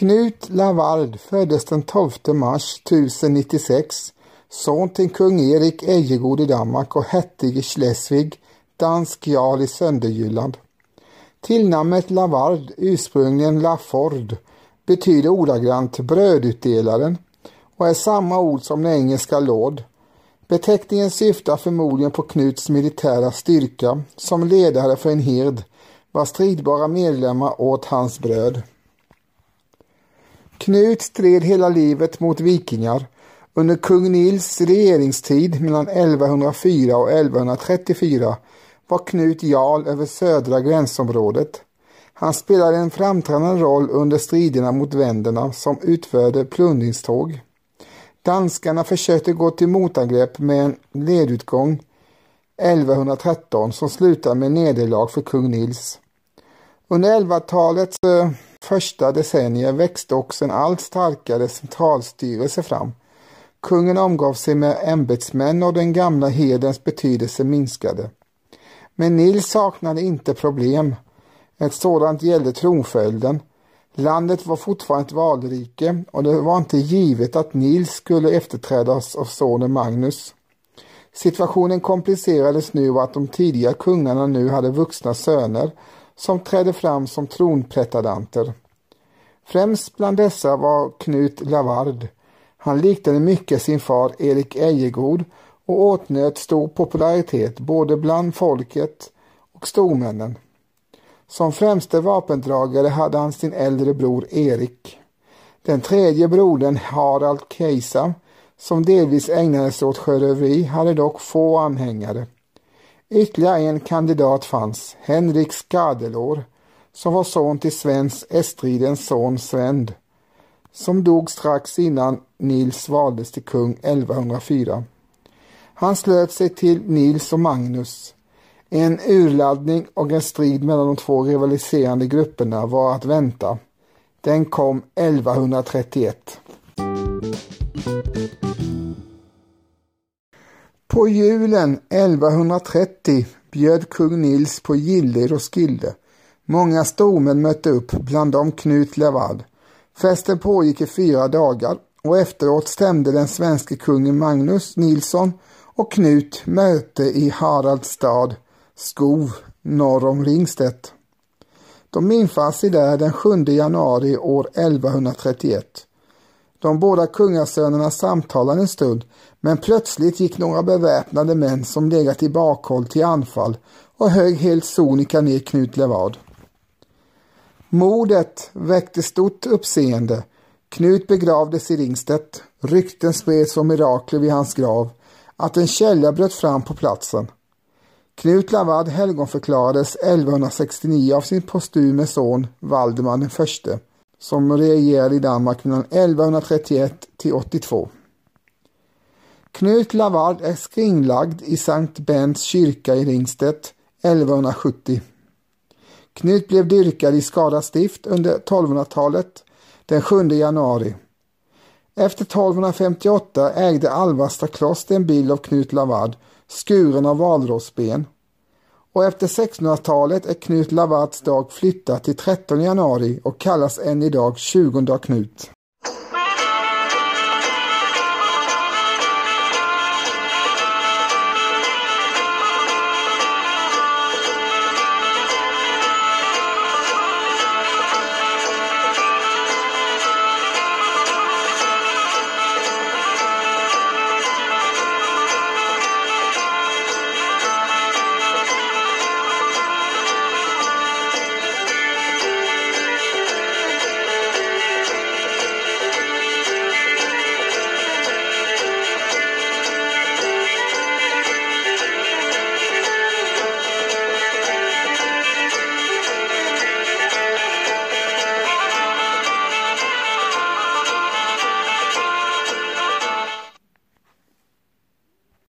Knut Lavard föddes den 12 mars 1096, son till kung Erik Ejegod i Danmark och Hettig i Schleswig, dansk jarl i Sönderjylland. Tillnamnet Lavard, ursprungligen Laford, betyder ordagrant brödutdelaren och är samma ord som den engelska lord. Beteckningen syftar förmodligen på Knuts militära styrka som ledare för en hird var stridbara medlemmar åt hans bröd. Knut stred hela livet mot vikingar. Under kung Nils regeringstid mellan 1104 och 1134 var Knut jarl över södra gränsområdet. Han spelade en framträdande roll under striderna mot vänderna som utförde plundringståg. Danskarna försökte gå till motangrepp med en ledutgång 1113 som slutade med nederlag för kung Nils. Under 1100-talets första decennier växte också en allt starkare centralstyrelse fram. Kungen omgav sig med ämbetsmän och den gamla hedens betydelse minskade. Men Nils saknade inte problem. Ett sådant gällde tronföljden. Landet var fortfarande ett valrike och det var inte givet att Nils skulle efterträdas av sonen Magnus. Situationen komplicerades nu av att de tidiga kungarna nu hade vuxna söner som trädde fram som tronpretendanter. Främst bland dessa var Knut Lavard. Han liknade mycket sin far Erik Ejegod och åtnjöt stor popularitet både bland folket och stormännen. Som främste vapendragare hade han sin äldre bror Erik. Den tredje brodern Harald Kejsa, som delvis ägnade sig åt sjöröveri, hade dock få anhängare. Ytterligare en kandidat fanns, Henrik Skadelår, som var son till Svens Estridens son Svend, som dog strax innan Nils valdes till kung 1104. Han slöt sig till Nils och Magnus. En urladdning och en strid mellan de två rivaliserande grupperna var att vänta. Den kom 1131. På julen 1130 bjöd kung Nils på giller och skilde. Många stormän mötte upp, bland dem Knut Levad. Festen pågick i fyra dagar och efteråt stämde den svenske kungen Magnus Nilsson och Knut möte i Haraldstad, Skov, norr om Ringstedt. De infann sig där den 7 januari år 1131. De båda kungasönerna samtalade en stund, men plötsligt gick några beväpnade män som legat i bakhåll till anfall och högg helt sonika ner Knut Levad. Mordet väckte stort uppseende. Knut begravdes i Ringstedt. Rykten spreds om mirakler vid hans grav, att en källa bröt fram på platsen. Knut Lavad helgonförklarades 1169 av sin postume son Valdemar den förste som regerade i Danmark mellan 1131 till 82. Knut Lavard är skringlagd i Sankt Bents kyrka i Ringstedt 1170. Knut blev dyrkad i Skara stift under 1200-talet den 7 januari. Efter 1258 ägde Alvasta kloster en bild av Knut Lavard skuren av valrossben och efter 1600-talet är Knut Lavats dag flyttad till 13 januari och kallas än idag 20 Knut.